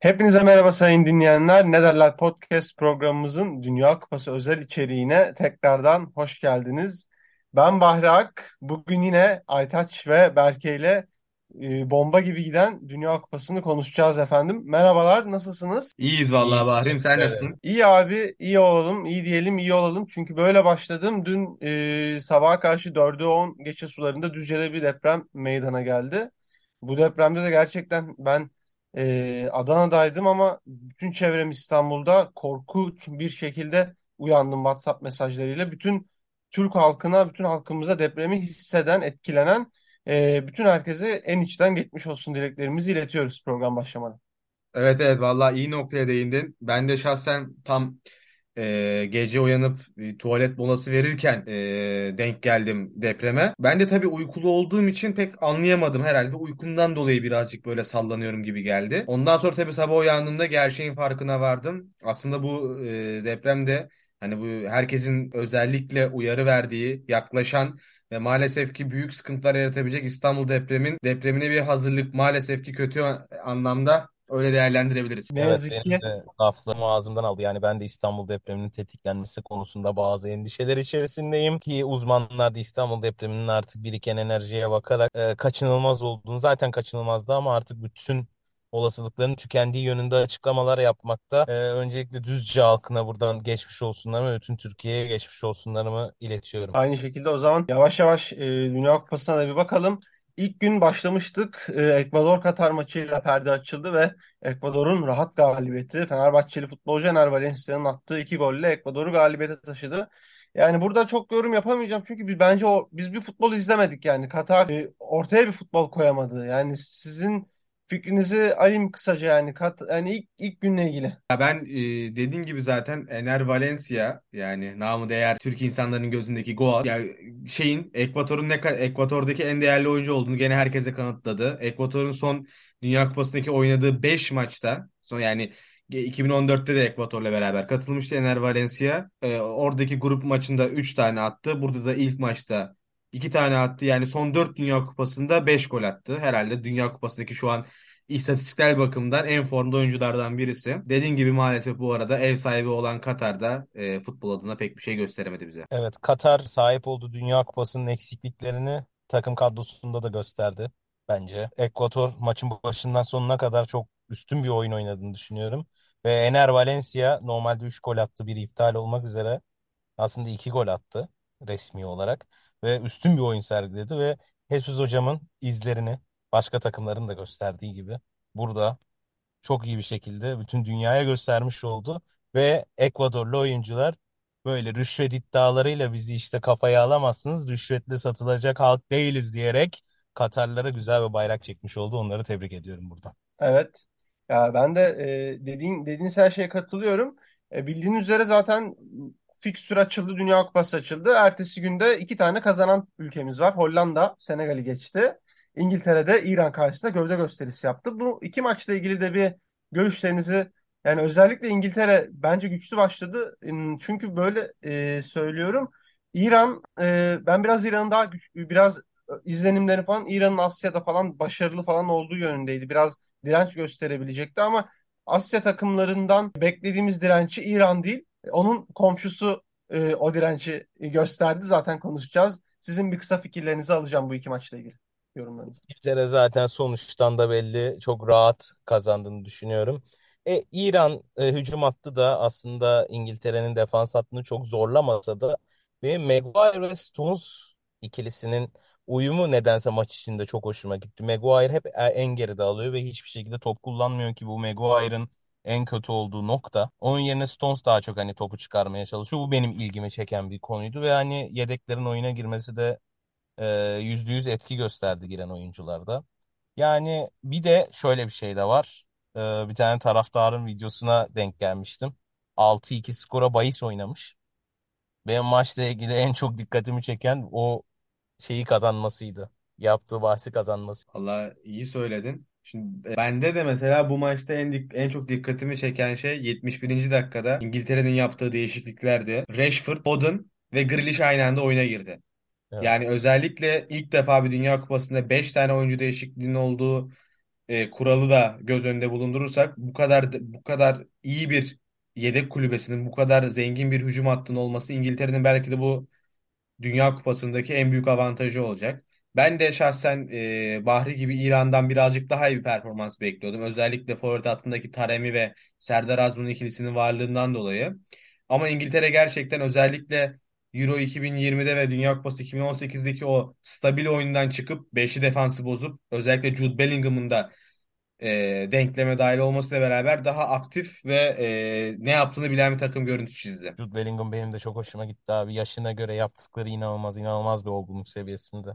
Hepinize merhaba sayın dinleyenler. Ne derler podcast programımızın Dünya Kupası özel içeriğine tekrardan hoş geldiniz. Ben Bahri Ak. Bugün yine Aytaç ve Berke ile e, bomba gibi giden Dünya Kupası'nı konuşacağız efendim. Merhabalar, nasılsınız? İyiyiz vallahi Bahrim. Sen ederiz. nasılsın? İyi abi, iyi olalım, iyi diyelim, iyi olalım. Çünkü böyle başladım. Dün e, sabaha karşı 4'ü 10 geçe sularında Düzce'de bir deprem meydana geldi. Bu depremde de gerçekten ben e, Adana'daydım ama bütün çevrem İstanbul'da korkunç bir şekilde uyandım WhatsApp mesajlarıyla. Bütün Türk halkına, bütün halkımıza depremi hisseden, etkilenen e, bütün herkese en içten geçmiş olsun dileklerimizi iletiyoruz program başlamadan. Evet evet vallahi iyi noktaya değindin. Ben de şahsen tam e, gece uyanıp e, tuvalet molası verirken e, denk geldim depreme. Ben de tabii uykulu olduğum için pek anlayamadım herhalde. Uykumdan dolayı birazcık böyle sallanıyorum gibi geldi. Ondan sonra tabii sabah uyandığımda gerçeğin farkına vardım. Aslında bu e, depremde hani bu herkesin özellikle uyarı verdiği, yaklaşan ve maalesef ki büyük sıkıntılar yaratabilecek İstanbul depremin depremine bir hazırlık maalesef ki kötü anlamda öyle değerlendirebiliriz. Ne Evet yazık benim ki de laflarımı ağzımdan aldı. Yani ben de İstanbul depreminin tetiklenmesi konusunda bazı endişeler içerisindeyim ki uzmanlar da İstanbul depreminin artık biriken enerjiye bakarak e, kaçınılmaz olduğunu zaten kaçınılmazdı ama artık bütün olasılıkların tükendiği yönünde açıklamalar yapmakta. E, öncelikle Düzce halkına buradan geçmiş olsunlarımı bütün Türkiye'ye geçmiş olsunlarımı iletiyorum. Aynı şekilde o zaman yavaş yavaş e, Dünya Kupası'na da bir bakalım. İlk gün başlamıştık. E, Ekvador-Katar maçıyla perde açıldı ve Ekvador'un rahat galibiyeti Fenerbahçeli futbolcu Ener Valencia'nın attığı iki golle Ekvador'u galibiyete taşıdı. Yani burada çok yorum yapamayacağım çünkü biz, bence o, biz bir futbol izlemedik yani. Katar e, ortaya bir futbol koyamadı. Yani sizin fikrinizi alayım kısaca yani. Kat, yani ilk, ilk günle ilgili. Ya ben e, dediğim gibi zaten Ener Valencia yani namı değer Türk insanların gözündeki Goat. Ya şeyin Ekvator'un ne Ekvator'daki en değerli oyuncu olduğunu gene herkese kanıtladı. Ekvator'un son Dünya Kupası'ndaki oynadığı 5 maçta son yani 2014'te de Ekvator'la beraber katılmıştı Ener Valencia. E, oradaki grup maçında 3 tane attı. Burada da ilk maçta 2 tane attı. Yani son 4 Dünya Kupası'nda 5 gol attı. Herhalde Dünya Kupası'ndaki şu an istatistiksel bakımdan en formda oyunculardan birisi. Dediğin gibi maalesef bu arada ev sahibi olan Katar'da e, futbol adına pek bir şey gösteremedi bize. Evet, Katar sahip olduğu Dünya Kupası'nın eksikliklerini takım kadrosunda da gösterdi bence. Ekvator maçın başından sonuna kadar çok üstün bir oyun oynadığını düşünüyorum. Ve Ener Valencia normalde 3 gol attı, biri iptal olmak üzere. Aslında 2 gol attı resmi olarak. Ve üstün bir oyun sergiledi ve Jesus hocamın izlerini başka takımların da gösterdiği gibi burada çok iyi bir şekilde bütün dünyaya göstermiş oldu. Ve Ekvadorlu oyuncular böyle rüşvet iddialarıyla bizi işte kafaya alamazsınız, rüşvetle satılacak halk değiliz diyerek Katarlara güzel bir bayrak çekmiş oldu. Onları tebrik ediyorum buradan. Evet. Ya ben de e, dediğin dediğiniz her şeye katılıyorum. E, bildiğin üzere zaten fikstür açıldı, Dünya Kupası açıldı. Ertesi günde iki tane kazanan ülkemiz var. Hollanda Senegal'i geçti. İngiltere'de İran karşısında gövde gösterisi yaptı. Bu iki maçla ilgili de bir görüşlerinizi yani özellikle İngiltere bence güçlü başladı. Hmm, Çünkü böyle e, söylüyorum. İran e, ben biraz İran'ın daha güç, biraz izlenimleri falan İran'ın Asya'da falan başarılı falan olduğu yönündeydi. Biraz direnç gösterebilecekti ama Asya takımlarından beklediğimiz direnci İran değil. Onun komşusu e, o direnci gösterdi. Zaten konuşacağız. Sizin bir kısa fikirlerinizi alacağım bu iki maçla ilgili yorumlarınızı. İngiltere zaten sonuçtan da belli çok rahat kazandığını düşünüyorum. E, İran e, hücum hattı da aslında İngiltere'nin defans hattını çok zorlamasa da ve Maguire ve Stones ikilisinin uyumu nedense maç içinde çok hoşuma gitti. Maguire hep e- en geride alıyor ve hiçbir şekilde top kullanmıyor ki bu Maguire'ın en kötü olduğu nokta. Onun yerine Stones daha çok hani topu çıkarmaya çalışıyor. Bu benim ilgimi çeken bir konuydu ve hani yedeklerin oyuna girmesi de e, %100 etki gösterdi giren oyuncularda. Yani bir de şöyle bir şey de var. E, bir tane taraftarın videosuna denk gelmiştim. 6-2 skora bahis oynamış. Benim maçla ilgili en çok dikkatimi çeken o şeyi kazanmasıydı. Yaptığı bahsi kazanması. Allah iyi söyledin. Şimdi e, bende de mesela bu maçta en dik- en çok dikkatimi çeken şey 71. dakikada İngiltere'nin yaptığı değişikliklerdi. Rashford, Foden ve Grealish aynı anda oyuna girdi. Evet. Yani özellikle ilk defa bir Dünya Kupası'nda 5 tane oyuncu değişikliğinin olduğu e, kuralı da göz önünde bulundurursak bu kadar bu kadar iyi bir yedek kulübesinin bu kadar zengin bir hücum hattının olması İngiltere'nin belki de bu Dünya Kupası'ndaki en büyük avantajı olacak. Ben de şahsen e, Bahri gibi İran'dan birazcık daha iyi bir performans bekliyordum. Özellikle forvet hattındaki Taremi ve Serdar Azmun'un ikilisinin varlığından dolayı. Ama İngiltere gerçekten özellikle Euro 2020'de ve Dünya Kupası 2018'deki o stabil oyundan çıkıp beşli defansı bozup özellikle Jude Bellingham'ın da e, denkleme dahil olmasıyla beraber daha aktif ve e, ne yaptığını bilen bir takım görüntüsü çizdi. Jude Bellingham benim de çok hoşuma gitti abi. Yaşına göre yaptıkları inanılmaz inanılmaz bir olgunluk seviyesinde.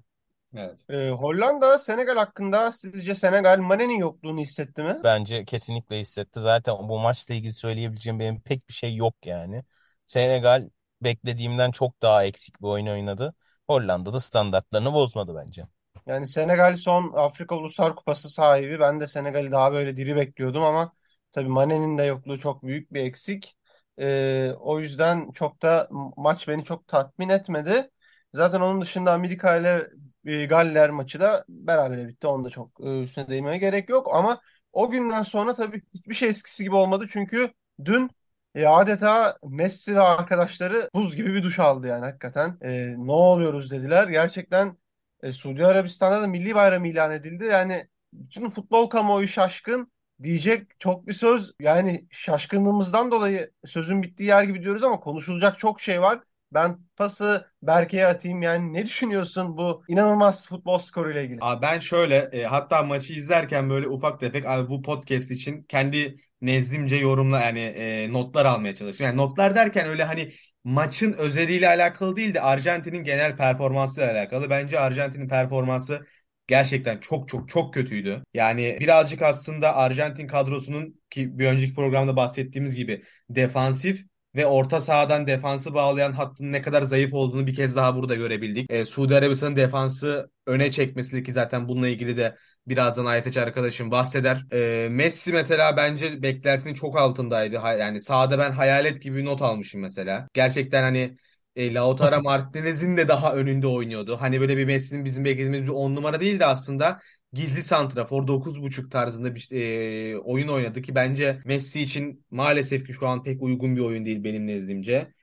Evet. Ee, Hollanda Senegal hakkında sizce Senegal Mane'nin yokluğunu hissetti mi? Bence kesinlikle hissetti. Zaten bu maçla ilgili söyleyebileceğim benim pek bir şey yok yani. Senegal beklediğimden çok daha eksik bir oyun oynadı. Hollanda da standartlarını bozmadı bence. Yani Senegal son Afrika Uluslar Kupası sahibi. Ben de Senegal'i daha böyle diri bekliyordum ama tabii Mane'nin de yokluğu çok büyük bir eksik. Ee, o yüzden çok da maç beni çok tatmin etmedi. Zaten onun dışında Amerika ile e, Galler maçı da berabere bitti. Onda çok e, üstüne değinmeye gerek yok. Ama o günden sonra tabii hiçbir şey eskisi gibi olmadı. Çünkü dün e, adeta Messi ve arkadaşları buz gibi bir duş aldı yani hakikaten. E, ne oluyoruz dediler. Gerçekten e, Suudi Arabistan'da da milli bayram ilan edildi. Yani bütün futbol kamuoyu şaşkın diyecek çok bir söz. Yani şaşkınlığımızdan dolayı sözün bittiği yer gibi diyoruz ama konuşulacak çok şey var. Ben pası Berke'ye atayım. Yani ne düşünüyorsun bu inanılmaz futbol skoruyla ilgili? Abi ben şöyle e, hatta maçı izlerken böyle ufak tefek abi bu podcast için kendi nezdimce yorumla yani e, notlar almaya çalıştım. Yani notlar derken öyle hani maçın özeliyle alakalı değil de Arjantin'in genel performansıyla alakalı. Bence Arjantin'in performansı gerçekten çok çok çok kötüydü. Yani birazcık aslında Arjantin kadrosunun ki bir önceki programda bahsettiğimiz gibi defansif ve orta sahadan defansı bağlayan hattın ne kadar zayıf olduğunu bir kez daha burada görebildik. E, Suudi Arabistan'ın defansı öne çekmesi ki zaten bununla ilgili de birazdan Aytaç arkadaşım bahseder. E, Messi mesela bence beklentinin çok altındaydı. Ha- Yani sahada ben hayalet gibi not almışım mesela. Gerçekten hani e, Lautaro Martinez'in de daha önünde oynuyordu. Hani böyle bir Messi'nin bizim beklediğimiz bir 10 numara değildi aslında gizli santrafor 9.5 tarzında bir e, oyun oynadı ki bence Messi için maalesef ki şu an pek uygun bir oyun değil benim nezdimce.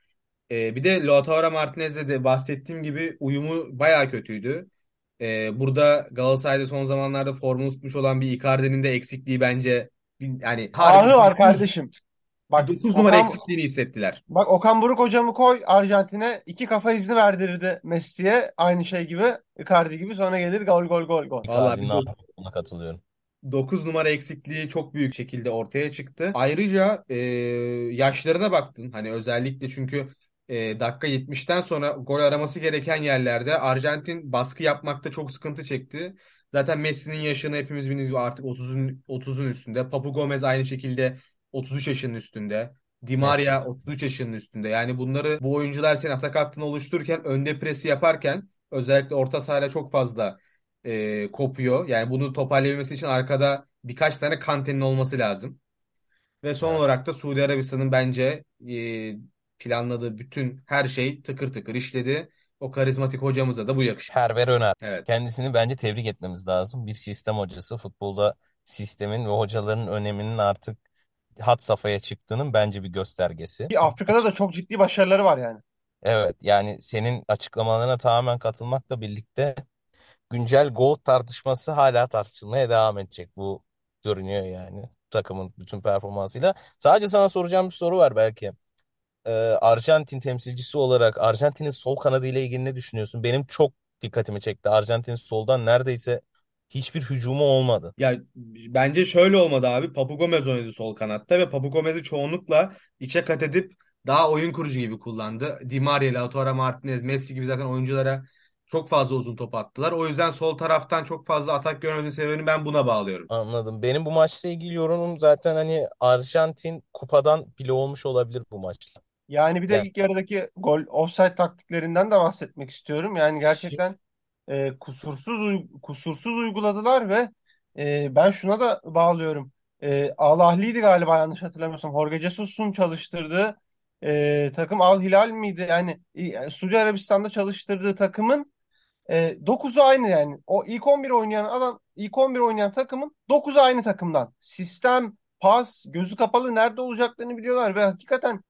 E, bir de Lautaro Martinez'le de bahsettiğim gibi uyumu baya kötüydü. E, burada Galatasaray'da son zamanlarda formunu tutmuş olan bir Icardi'nin de eksikliği bence yani Ahı var 9, kardeşim. Bak 9 numara Okan, eksikliğini hissettiler. bak Okan Buruk hocamı koy Arjantin'e iki kafa izni verdirirdi Messi'ye. Aynı şey gibi Icardi gibi sonra gelir gol gol gol gol. Vallahi Icardi'nin ağırlığına katılıyorum. 9 numara eksikliği çok büyük şekilde ortaya çıktı. Ayrıca e, yaşlarına baktın. Hani özellikle çünkü e, dakika 70'ten sonra gol araması gereken yerlerde Arjantin baskı yapmakta çok sıkıntı çekti. Zaten Messi'nin yaşını hepimiz biliyoruz artık 30'un 30'un üstünde. Papu Gomez aynı şekilde 33 yaşının üstünde. Di Messi. Maria 33 yaşının üstünde. Yani bunları bu oyuncular senin atak hattını oluştururken önde presi yaparken özellikle orta sahayla çok fazla e, kopuyor. Yani bunu toparlayabilmesi için arkada birkaç tane Kante'nin olması lazım. Ve son Evet. olarak da Suudi Arabistan'ın bence e, planladığı bütün her şey tıkır tıkır işledi. O karizmatik hocamıza da bu yakışır. Perver Öner. Evet. Kendisini bence tebrik etmemiz lazım. Bir sistem hocası. Futbolda sistemin ve hocaların öneminin artık had safhaya çıktığının bence bir göstergesi. Ki Afrika'da da çok ciddi başarıları var yani. Evet yani senin açıklamalarına tamamen katılmakla birlikte güncel GOAT tartışması hala tartışılmaya devam edecek. Bu görünüyor yani takımın bütün performansıyla. Sadece sana soracağım bir soru var belki. Ee, Arjantin temsilcisi olarak Arjantin'in sol kanadı ile ilgili ne düşünüyorsun? Benim çok dikkatimi çekti. Arjantin soldan neredeyse hiçbir hücumu olmadı. Ya bence şöyle olmadı abi. Papu Gomez oynadı sol kanatta ve Papu Gomez'i çoğunlukla içe kat edip daha oyun kurucu gibi kullandı. Di Maria, Lautaro Martinez, Messi gibi zaten oyunculara çok fazla uzun top attılar. O yüzden sol taraftan çok fazla atak görmediği sebebini ben buna bağlıyorum. Anladım. Benim bu maçla ilgili yorumum zaten hani Arjantin kupadan bile olmuş olabilir bu maçla. Yani bir de Yani ilk yarıdaki gol offside taktiklerinden de bahsetmek istiyorum. Yani gerçekten e, kusursuz kusursuz uyguladılar ve e, ben şuna da bağlıyorum. E, Al Ahly'ydi galiba yanlış hatırlamıyorsam. Jorge Jesus'un çalıştırdığı e, takım Al Hilal miydi? Yani e, Suudi Arabistan'da çalıştırdığı takımın E, 9'u aynı yani. O ilk 11 oynayan adam, ilk 11 oynayan takımın 9'u aynı takımdan. Sistem, pas, gözü kapalı nerede olacaklarını biliyorlar ve hakikaten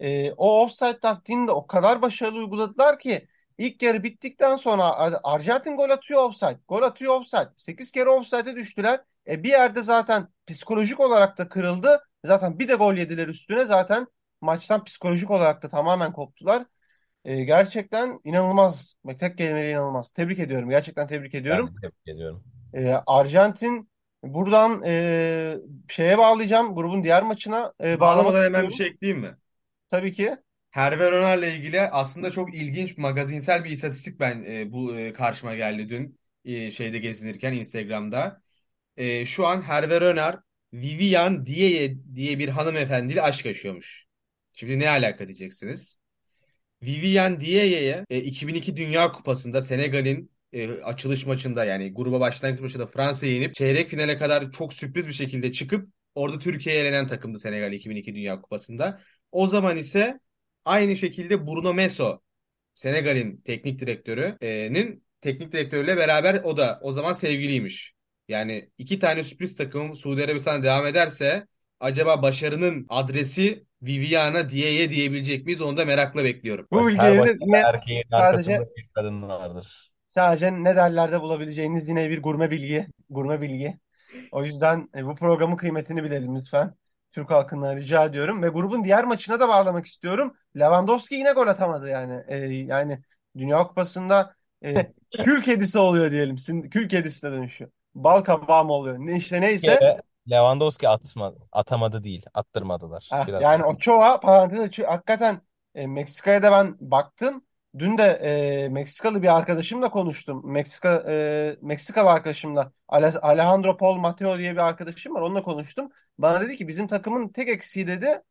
e, o offside taktiğini de o kadar başarılı uyguladılar ki ilk yarı bittikten sonra Arjantin gol atıyor offside, gol atıyor offside. 8 kere offside'e düştüler. E, bir yerde zaten psikolojik olarak da kırıldı. Zaten bir de gol yediler üstüne. Zaten maçtan psikolojik olarak da tamamen koptular. E, gerçekten inanılmaz. Bak, tek kelimeyle inanılmaz. Tebrik ediyorum. Gerçekten tebrik Ben ediyorum. tebrik ediyorum. E, Arjantin buradan e, şeye bağlayacağım. Grubun diğer maçına e, bağlamak Bağlamadan hemen bir istiyorum. şey ekleyeyim mi? Tabii ki. Hervé Renard'la ilgili aslında çok ilginç magazinsel bir istatistik ben e, bu e, karşıma geldi dün e, şeyde gezinirken Instagram'da. E, şu an Hervé Renard Viviane diye diye bir hanımefendiyle aşk yaşıyormuş. Şimdi ne alaka diyeceksiniz? Viviane Diaye'ye e, 2002 Dünya Kupası'nda Senegal'in e, açılış maçında yani gruba başlangıç maçında Fransa'yı yenip çeyrek finale kadar çok sürpriz bir şekilde çıkıp orada Türkiye'ye elenen takımdı Senegal 2002 Dünya Kupası'nda. O zaman ise aynı şekilde Bruno Meso Senegal'in teknik direktörü'nün teknik direktörüyle beraber o da o zaman sevgiliymiş. Yani iki tane sürpriz takım Suudi Arabistan'a devam ederse acaba başarının adresi Viviana Dieye diyebilecek miyiz? Onu da merakla bekliyorum. Bu bilgileri yine erkeğin sadece arkasında bir kadın vardır. sadece ne derlerde bulabileceğiniz yine bir gurme bilgi. Gurme bilgi. O yüzden e, bu programın kıymetini bilelim lütfen. Türk halkından rica ediyorum. Ve grubun diğer maçına da bağlamak istiyorum. Lewandowski yine gol atamadı yani. E, yani Dünya Kupası'nda e, kül kedisi oluyor diyelim. Sin- Kül kedisine dönüşüyor. Bal kabağı mı oluyor? Ne işte neyse. Lewandowski atma, atamadı değil, attırmadılar. Heh, Biraz yani Ochoa parantez açıyor. Hakikaten e, Meksika'ya da ben baktım. Dün de e, Meksikalı bir arkadaşımla konuştum. Meksika e, Meksikalı arkadaşımla Ale- Alejandro Paul Mateo diye bir arkadaşım var. Onunla konuştum. Bana dedi ki bizim takımın tek eksiği dedi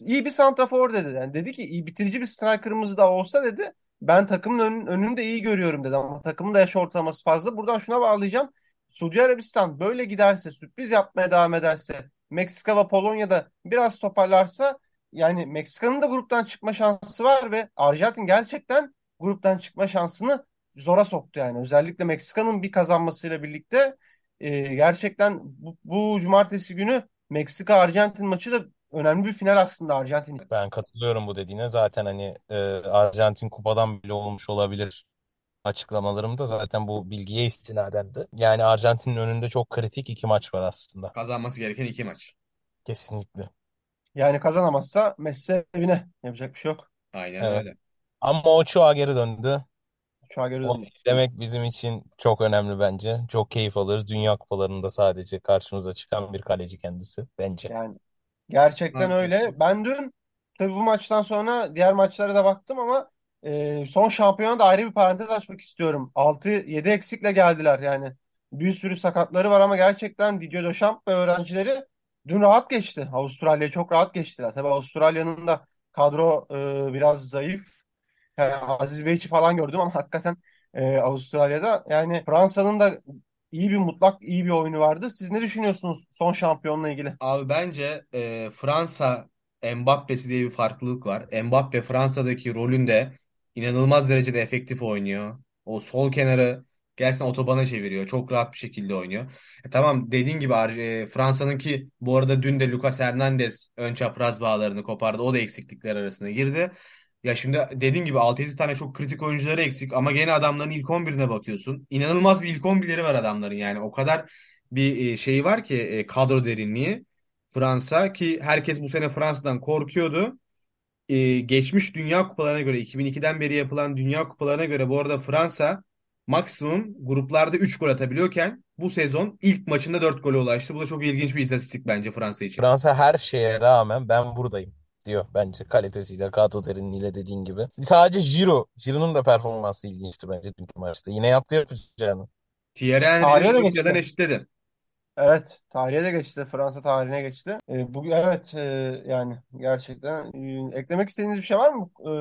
iyi bir santrafor dedi. Yani dedi ki iyi bitirici bir striker'ımız da olsa dedi ben takımın ön, önünü de iyi görüyorum dedi ama takımın da yaş ortalaması fazla. Buradan şuna bağlayacağım. Suudi Arabistan böyle giderse sürpriz yapmaya devam ederse Meksika ve Polonya'da biraz toparlarsa yani Meksika'nın da gruptan çıkma şansı var ve Arjantin gerçekten gruptan çıkma şansını zora soktu yani. Özellikle Meksika'nın bir kazanmasıyla birlikte e, gerçekten bu, bu cumartesi günü Meksika-Arjantin maçı da önemli bir final aslında Arjantin. ben katılıyorum bu dediğine. Zaten hani e, Arjantin kupadan bile olmuş olabilir açıklamalarım da zaten bu bilgiye istinadendi. Yani Arjantin'in önünde çok kritik iki maç var aslında. Kazanması gereken iki maç. Kesinlikle. Yani kazanamazsa Messi evine yapacak bir şey yok. Aynen Evet. öyle. Ama Ochoa geri döndü. An göre Onu izlemek bizim için çok önemli bence. Çok keyif alırız. Dünya kupalarında sadece karşımıza çıkan bir kaleci kendisi bence. Yani gerçekten Haklısın. öyle. Ben dün tabii bu maçtan sonra diğer maçlara da baktım ama e, son şampiyona da ayrı bir parantez açmak istiyorum. 6-7 eksikle geldiler yani. Bir sürü sakatları var ama gerçekten Didier Deschamps ve öğrencileri dün rahat geçti. Avustralya'yı çok rahat geçtiler. Tabii Avustralya'nın da kadro e, biraz zayıf. Yani Aziz Beyçi falan gördüm ama hakikaten e, Avustralya'da yani Fransa'nın da iyi bir mutlak iyi bir oyunu vardı. Siz ne düşünüyorsunuz son şampiyonla ilgili? Abi bence e, Fransa Mbappe'si diye bir farklılık var. Mbappe Fransa'daki rolünde inanılmaz derecede efektif oynuyor. O sol kenarı gerçekten otobana çeviriyor. Çok rahat bir şekilde oynuyor. E, tamam dediğin gibi e, Fransa'nınki bu arada dün de Lucas Hernandez ön çapraz bağlarını kopardı. O da eksiklikler arasına girdi. Ya şimdi dediğin gibi 6-7 tane çok kritik oyuncuları eksik ama gene adamların ilk 11'ine bakıyorsun. İnanılmaz bir ilk 11'leri var adamların yani. O kadar bir e, şeyi var ki e, kadro derinliği. Fransa ki herkes bu sene Fransa'dan korkuyordu. E, geçmiş Dünya Kupalarına göre 2002'den beri yapılan Dünya Kupalarına göre bu arada Fransa maksimum gruplarda 3 gol atabiliyorken bu sezon ilk maçında 4 gole ulaştı. Bu da çok ilginç bir istatistik bence Fransa için. Fransa her şeye rağmen ben buradayım diyor bence kalitesiyle, kadro derinliğiyle dediğin gibi. Sadece Giroud, Giroud'un da performansı ilginçti bence dünkü maçta. Yine yaptı yapacağını. Thierry Tarihe Henry'nin de Rusya'dan eşitledi. Evet, tarihe de geçti. Fransa tarihine geçti. E, bu evet e, yani gerçekten e, eklemek istediğiniz bir şey var mı e,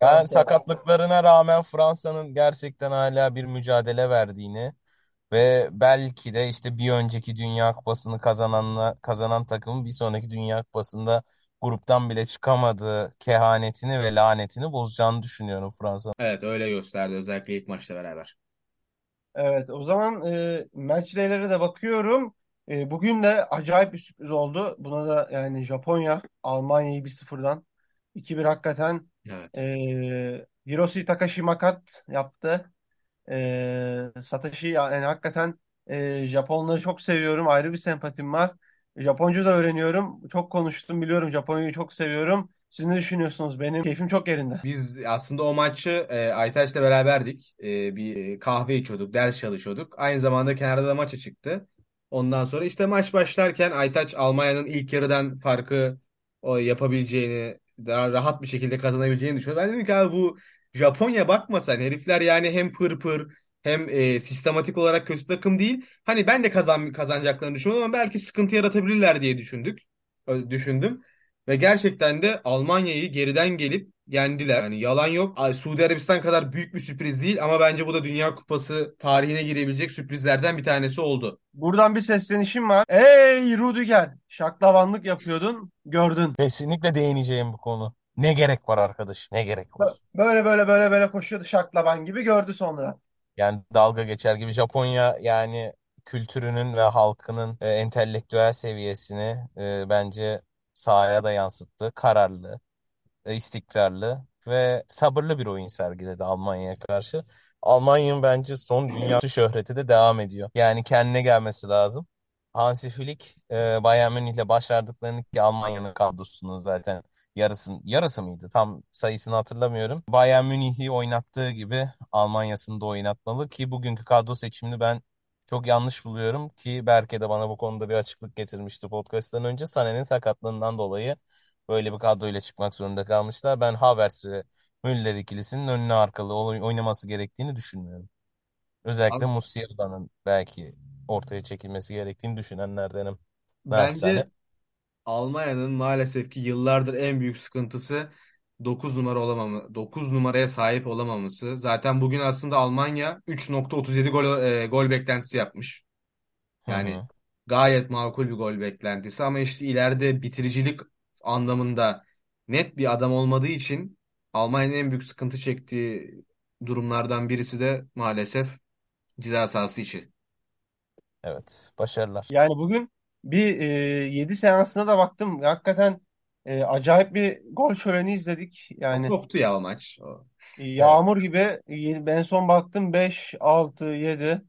Ben sakatlıklarına rağmen Fransa'nın gerçekten hala bir mücadele verdiğini ve belki de işte bir önceki Dünya Kupası'nı kazananla kazanan takımın bir sonraki Dünya Kupası'nda gruptan bile çıkamadığı kehanetini ve lanetini bozacağını düşünüyorum Fransa'nın. Evet öyle gösterdi özellikle ilk maçla beraber. Evet, o zaman e, match day'lere de bakıyorum. E, bugün de acayip bir sürpriz oldu. Buna da yani Japonya Almanya'yı bir sıfırdan 2-1 hakikaten Evet. e, Hiroshi Takashi Makat yaptı. E, Satoshi yani hakikaten e, Japonları çok seviyorum. Ayrı bir sempatim var. Japonca da öğreniyorum. Çok konuştum biliyorum. Japonya'yı çok seviyorum. Siz ne düşünüyorsunuz? Benim keyfim çok yerinde. Biz aslında o maçı e, Aytaç'la beraberdik. E, bir kahve içiyorduk, ders çalışıyorduk. Aynı zamanda kenarda da maça çıktı. Ondan sonra işte maç başlarken Aytaç Almanya'nın ilk yarıdan farkı o yapabileceğini, daha rahat bir şekilde kazanabileceğini düşünüyor. Ben dedim ki abi bu Japonya bakmasan herifler yani hem pır pır hem e, sistematik olarak kötü takım değil. Hani ben de kazan kazanacaklarını düşünüyorum ama belki sıkıntı yaratabilirler diye düşündük. Düşündüm. Ve gerçekten de Almanya'yı geriden gelip yendiler. Yani yalan yok. Suudi Arabistan kadar büyük bir sürpriz değil ama bence bu da Dünya Kupası tarihine girebilecek sürprizlerden bir tanesi oldu. Buradan bir seslenişim var. Ey Rudiger! Şaklavanlık yapıyordun, gördün. Kesinlikle değineceğim bu konu. Ne gerek var arkadaş? Ne gerek var? Böyle böyle böyle böyle koşuyordu şaklaban gibi gördü sonra. Yani dalga geçer gibi Japonya yani kültürünün ve halkının e, entelektüel seviyesini e, bence sahaya da yansıttı. Kararlı, istikrarlı ve sabırlı bir oyun sergiledi Almanya'ya karşı. Almanya'nın bence son dünya şöhreti de devam ediyor. Yani kendine gelmesi lazım. Hansi Flick e, Bayern Münih'le başardıklarını ki Almanya'nın kadrosunun zaten yarısın, yarısı mıydı? Tam sayısını hatırlamıyorum. Bayern Münih'i oynattığı gibi Almanya'sını da oynatmalı ki bugünkü kadro seçimini ben çok yanlış buluyorum ki Berke de bana bu konuda bir açıklık getirmişti podcast'tan önce. Sané'nin sakatlığından dolayı böyle bir kadroyla çıkmak zorunda kalmışlar. Ben Havertz ve Müller ikilisinin önüne arkalı oy- oynaması gerektiğini düşünmüyorum. Özellikle Abi, Musiala'nın belki ortaya çekilmesi gerektiğini düşünenlerdenim. Naçizane. bence Almanya'nın maalesef ki yıllardır en büyük sıkıntısı 9 numara olamamı, 9 numaraya sahip olamaması. Zaten bugün aslında Almanya 3.37 gol, e, gol beklentisi yapmış. Hı Yani hı. gayet makul bir gol beklentisi ama işte ileride bitiricilik anlamında net bir adam olmadığı için Almanya'nın en büyük sıkıntı çektiği durumlardan birisi de maalesef ceza sahası içi. Evet. Başarılar. Yani bugün bir e, 7 seansına da baktım. Hakikaten e, acayip bir gol şöleni izledik. Yani koptu ya o maç. O. e, yağmur gibi. E, ben son baktım 5, 6, 7.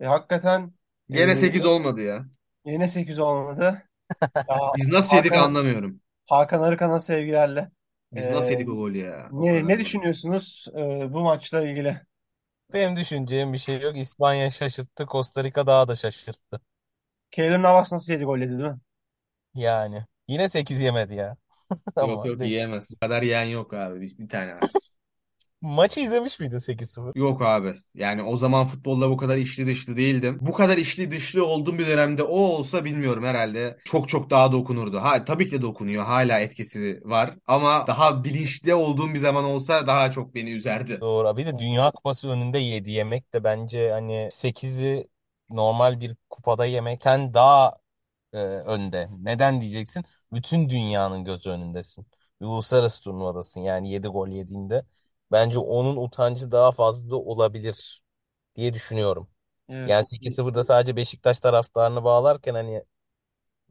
E, hakikaten e, Gene 8 olmadı ya. yine 8 olmadı. Ya, Biz nasıl yedik Hakan, anlamıyorum. Hakan Arıkan'a sevgilerle. Biz nasıl yedik o golü ya? ne, ne düşünüyorsunuz e, bu maçla ilgili? Benim düşüneceğim bir şey yok. İspanya şaşırttı. Costa Rica daha da şaşırttı. Keylor Navas nasıl 7 gol yedi değil mi? Yani. Yine 8 yemedi ya. Yok Ama yok yiyemez. Bu kadar yiyen yok abi. Bir, bir tane var. Maçı izlemiş miydin 8-0? Yok abi. Yani o zaman futbolla bu kadar içli dışlı değildim. Bu kadar içli dışlı olduğum bir dönemde o olsa bilmiyorum herhalde. Çok çok daha dokunurdu. Ha tabii ki de dokunuyor. Hala etkisi var. Ama daha bilinçli olduğum bir zaman olsa daha çok beni üzerdi. Doğru. Bir de Dünya Kupası önünde 7 yemek de bence hani sekizi normal bir kupada yemekten daha e, önde. Neden diyeceksin? Bütün dünyanın gözü önündesin. Bir uluslararası turnuvadasın yani 7 gol yediğinde. Bence onun utancı daha fazla olabilir diye düşünüyorum. Evet. Yani 8-0'da sadece Beşiktaş taraftarını bağlarken hani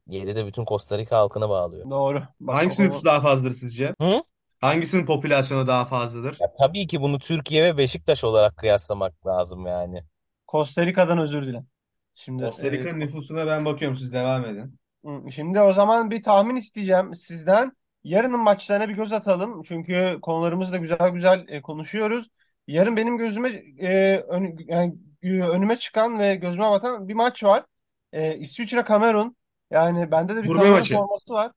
7'de bütün Costa Rica halkını bağlıyor. Doğru. Bak Hangisinin nüfusu daha fazladır sizce? Hı? Hangisinin popülasyonu daha fazladır? Ya tabii ki bunu Türkiye ve Beşiktaş olarak kıyaslamak lazım yani. Costa Rica'dan özür dilerim. Şimdi Costa e, Rica'nın nüfusuna ben bakıyorum siz devam edin. Hı, Şimdi o zaman bir tahmin isteyeceğim sizden. Yarının maçlarına bir göz atalım. Çünkü konularımızı da güzel güzel e, konuşuyoruz. Yarın benim gözüme e, ön- yani, e, önüme çıkan ve gözüme batan bir maç var. E, İsviçre-Kamerun. Yani bende de bir Gurme Kamerun maçı. forması var.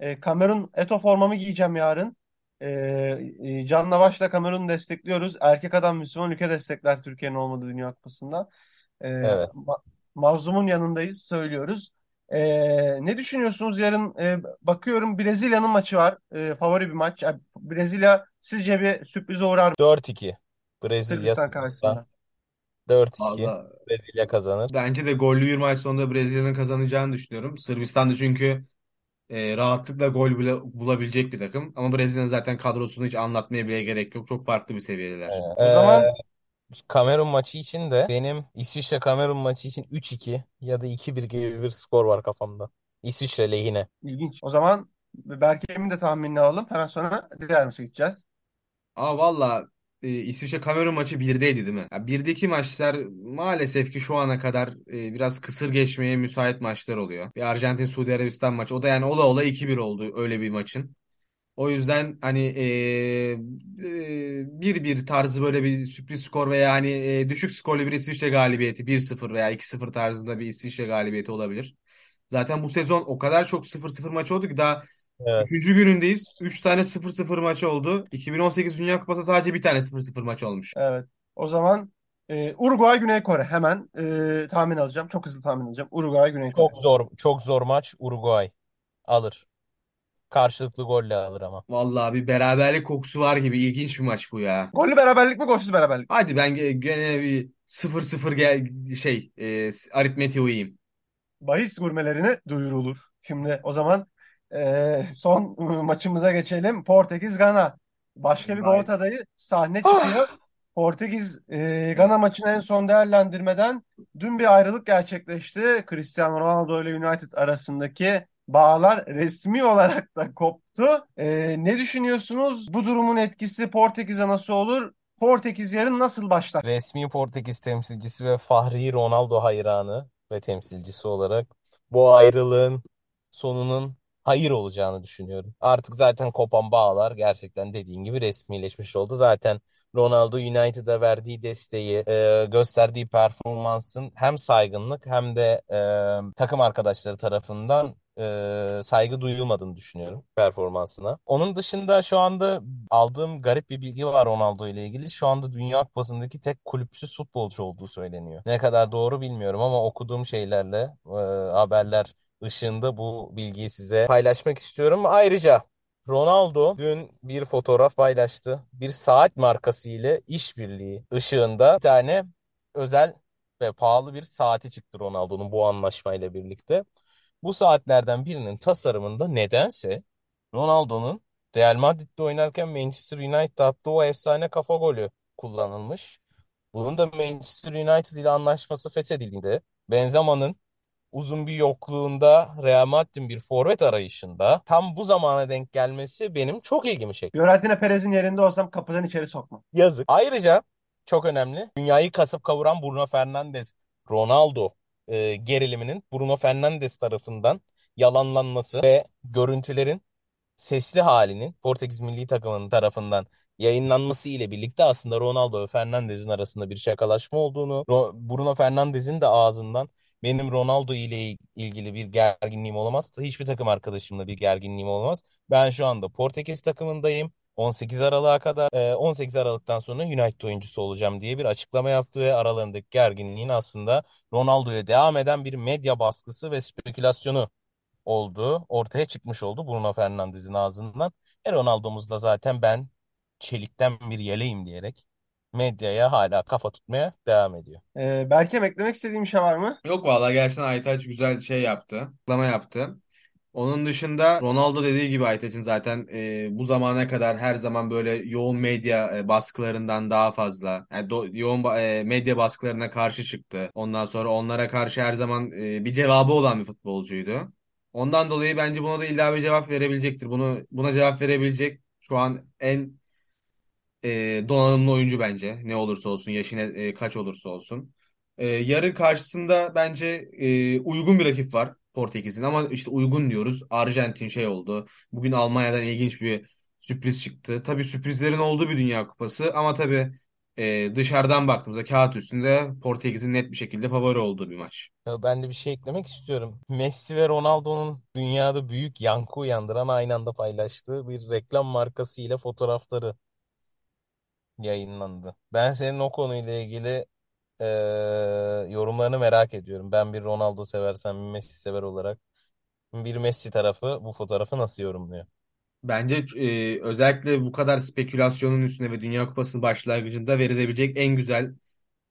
E, Kamerun Eto formamı giyeceğim yarın. E, e, Canla başla Kamerun'u destekliyoruz. Erkek adam Müslüman ülke destekler Türkiye'nin olmadığı Dünya Kupası'nda. E, Evet. ma- mazlumun yanındayız söylüyoruz. E, ne düşünüyorsunuz yarın? E, bakıyorum Brezilya'nın maçı var. E, favori bir maç. Yani Brezilya sizce bir sürprize uğrar mı 4-2. Brezilya Sırbistan karşısında? 4-2. Valla Brezilya kazanır. bence de gollü bir maç sonunda Brezilya'nın kazanacağını düşünüyorum. Sırbistan da çünkü e, rahatlıkla gol bile bulabilecek bir takım. Ama Brezilya'nın zaten kadrosunu hiç anlatmaya bile gerek yok. Çok farklı bir seviyedeler. O zaman Ee, Kamerun maçı için de benim İsviçre Kamerun maçı için 3-2 ya da 2-1 gibi bir skor var kafamda. İsviçre lehine. İlginç. O zaman Berke'min de tahminini alalım. Hemen sonra diğer maça gideceğiz. Ama valla e, İsviçre Kamerun maçı 1'deydi değil mi? Ya 1'deki maçlar maalesef ki şu ana kadar e, biraz kısır geçmeye müsait maçlar oluyor. Bir Arjantin Suudi Arabistan maçı. O da yani ola ola 2-1 oldu öyle bir maçın. O yüzden hani e, e, 1-1 tarzı böyle bir sürpriz skor veya hani e, düşük skorlu bir İsviçre galibiyeti 1-0 veya 2-0 tarzında bir İsviçre galibiyeti olabilir. Zaten bu sezon o kadar çok 0-0 maç oldu ki daha Evet. Üçüncü günündeyiz. Üç tane 0-0 maçı oldu. 2018 Dünya Kupası sadece bir tane 0-0 maç olmuş. Evet. O zaman e, Uruguay Güney Kore. Hemen e, tahmin alacağım. Çok hızlı tahmin alacağım. Uruguay Güney Kore. Çok zor, çok zor maç Uruguay alır. Karşılıklı golle alır ama. Vallahi bir beraberlik kokusu var gibi. ilginç bir maç bu ya. Gollü beraberlik mi golsüz beraberlik? Hadi ben ge- gene bir 0-0 gel şey e, aritmetiğe uyayım. Bahis gurmelerini duyurulur. Şimdi o zaman e, son maçımıza geçelim. Portekiz Gana. Başka bir gol adayı sahne çıkıyor. Portekiz e, Gana maçını en son değerlendirmeden dün bir ayrılık gerçekleşti. Cristiano Ronaldo ile United arasındaki bağlar resmi olarak da koptu. E, ne düşünüyorsunuz? Bu durumun etkisi Portekiz'e nasıl olur? Portekiz yarın nasıl başlar? Resmi Portekiz temsilcisi ve Fahri Ronaldo hayranı ve temsilcisi olarak bu ayrılığın sonunun hayır olacağını düşünüyorum. Artık zaten kopan bağlar gerçekten dediğin gibi resmileşmiş oldu. Zaten Ronaldo United'a verdiği desteği, e, gösterdiği performansın hem saygınlık hem de e, takım arkadaşları tarafından e, saygı duyulmadığını düşünüyorum performansına. Onun dışında şu anda aldığım garip bir bilgi var Ronaldo ile ilgili. Şu anda Dünya Kupası'ndaki tek kulüpsüz futbolcu olduğu söyleniyor. Ne kadar doğru bilmiyorum ama okuduğum şeylerle, e, haberler ışığında bu bilgiyi size paylaşmak istiyorum. Ayrıca Ronaldo dün bir fotoğraf paylaştı. Bir saat markası ile işbirliği ışığında bir tane özel ve pahalı bir saati çıktı Ronaldo'nun bu anlaşmayla birlikte. Bu saatlerden birinin tasarımında nedense Ronaldo'nun Real Madrid'de oynarken Manchester United'da attığı o efsane kafa golü kullanılmış. Bunun da Manchester United ile anlaşması feshedildiğinde Benzema'nın uzun bir yokluğunda Real Madrid'in bir forvet arayışında tam bu zamana denk gelmesi benim çok ilgimi çekti. Fiorentina Perez'in yerinde olsam kapıdan içeri sokmam. Yazık. Ayrıca çok önemli. Dünyayı kasıp kavuran Bruno Fernandes, Ronaldo e, geriliminin Bruno Fernandes tarafından yalanlanması ve görüntülerin sesli halinin Portekiz milli takımının tarafından yayınlanması ile birlikte aslında Ronaldo ve Fernandes'in arasında bir şakalaşma olduğunu, Bruno Fernandes'in de ağzından benim Ronaldo ile ilgili bir gerginliğim olamaz. Hiçbir takım arkadaşımla bir gerginliğim olmaz. Ben şu anda Portekiz takımındayım. 18 Aralık'a kadar e, 18 Aralık'tan sonra United oyuncusu olacağım diye bir açıklama yaptı ve aralarındaki gerginliğin aslında Ronaldo'ya devam eden bir medya baskısı ve spekülasyonu olduğu ortaya çıkmış oldu Bruno Fernandes'in ağzından. E Ronaldo'muz da zaten ben çelikten bir yeleğim diyerek medyaya hala kafa tutmaya devam ediyor. Ee, Berke eklemek istediğim bir şey var mı? Yok vallahi gerçekten Aytaç güzel şey yaptı. Açıklama yaptı. Onun dışında Ronaldo dediği gibi Aytaç'ın zaten e, bu zamana kadar her zaman böyle yoğun medya e, baskılarından daha fazla yani do- yoğun ba- e, medya baskılarına karşı çıktı. Ondan sonra onlara karşı her zaman e, bir cevabı olan bir futbolcuydu. Ondan dolayı bence buna da illa bir cevap verebilecektir. Bunu buna cevap verebilecek şu an en e, donanımlı oyuncu bence. Ne olursa olsun, yaşı ne- e, kaç olursa olsun. E, yarın karşısında bence e, uygun bir rakip var Portekiz'in ama işte uygun diyoruz. Arjantin şey oldu. Bugün Almanya'dan ilginç bir sürpriz çıktı. Tabii sürprizlerin olduğu bir Dünya Kupası ama tabii e, dışarıdan baktığımızda kağıt üstünde Portekiz'in net bir şekilde favori olduğu bir maç. Ya ben de bir şey eklemek istiyorum. Messi ve Ronaldo'nun dünyada büyük yankı uyandıran aynı anda paylaştığı bir reklam markası ile fotoğrafları yayınlandı. Ben senin o konuyla ilgili eee, yorumlarını merak ediyorum. Ben bir Ronaldo seversen bir Messi sever olarak bir Messi tarafı bu fotoğrafı nasıl yorumluyor? Bence e, özellikle bu kadar spekülasyonun üstüne ve Dünya Kupası başlangıcında verilebilecek en güzel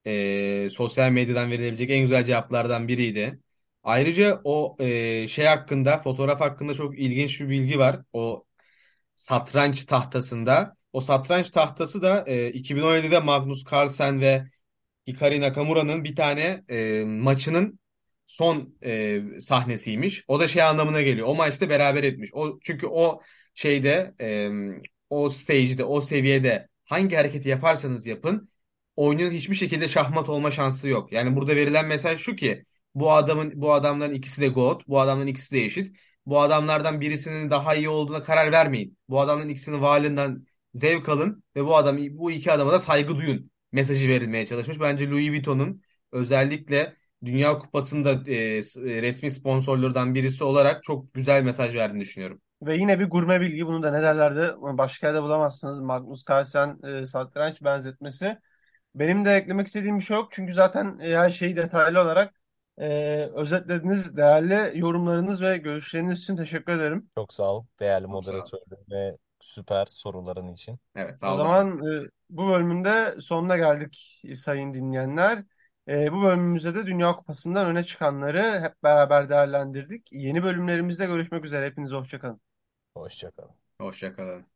e, sosyal medyadan verilebilecek en güzel cevaplardan biriydi. Ayrıca o e, şey hakkında, fotoğraf hakkında çok ilginç bir bilgi var. O satranç tahtasında O satranç tahtası da e, 2017'de Magnus Carlsen ve Hikari Nakamura'nın bir tane e, maçının son e, sahnesiymiş. O da şey anlamına geliyor. O maçta beraber etmiş. O çünkü o şeyde e, o stage'de, o seviyede hangi hareketi yaparsanız yapın oyunun hiçbir şekilde şahmat olma şansı yok. Yani burada verilen mesaj şu ki bu adamın bu adamların ikisi de GOAT, bu adamların ikisi de eşit. Bu adamlardan birisinin daha iyi olduğuna karar vermeyin. Bu adamların ikisinin varlığından zevk alın ve bu adam bu iki adama da saygı duyun mesajı verilmeye çalışmış. Bence Louis Vuitton'un özellikle Dünya Kupası'nda e, resmi sponsorlardan birisi olarak çok güzel mesaj verdiğini düşünüyorum. Ve yine bir gurme bilgi bunu da ne derlerdi başka yerde bulamazsınız. Magnus Carlsen e, satranç benzetmesi. Benim de eklemek istediğim bir şey yok. Çünkü zaten e, her şeyi detaylı olarak e, özetlediniz. Değerli yorumlarınız ve görüşleriniz için teşekkür ederim. Çok sağ ol değerli moderatörüm ve süper soruların için. Evet, O sağ olun. zaman e, bu bölümünde sonuna geldik sayın dinleyenler. E, bu bölümümüzde de Dünya Kupası'ndan öne çıkanları hep beraber değerlendirdik. Yeni bölümlerimizde görüşmek üzere. Hepinize hoşça kalın. Hoşça kalın. Hoşça kalın.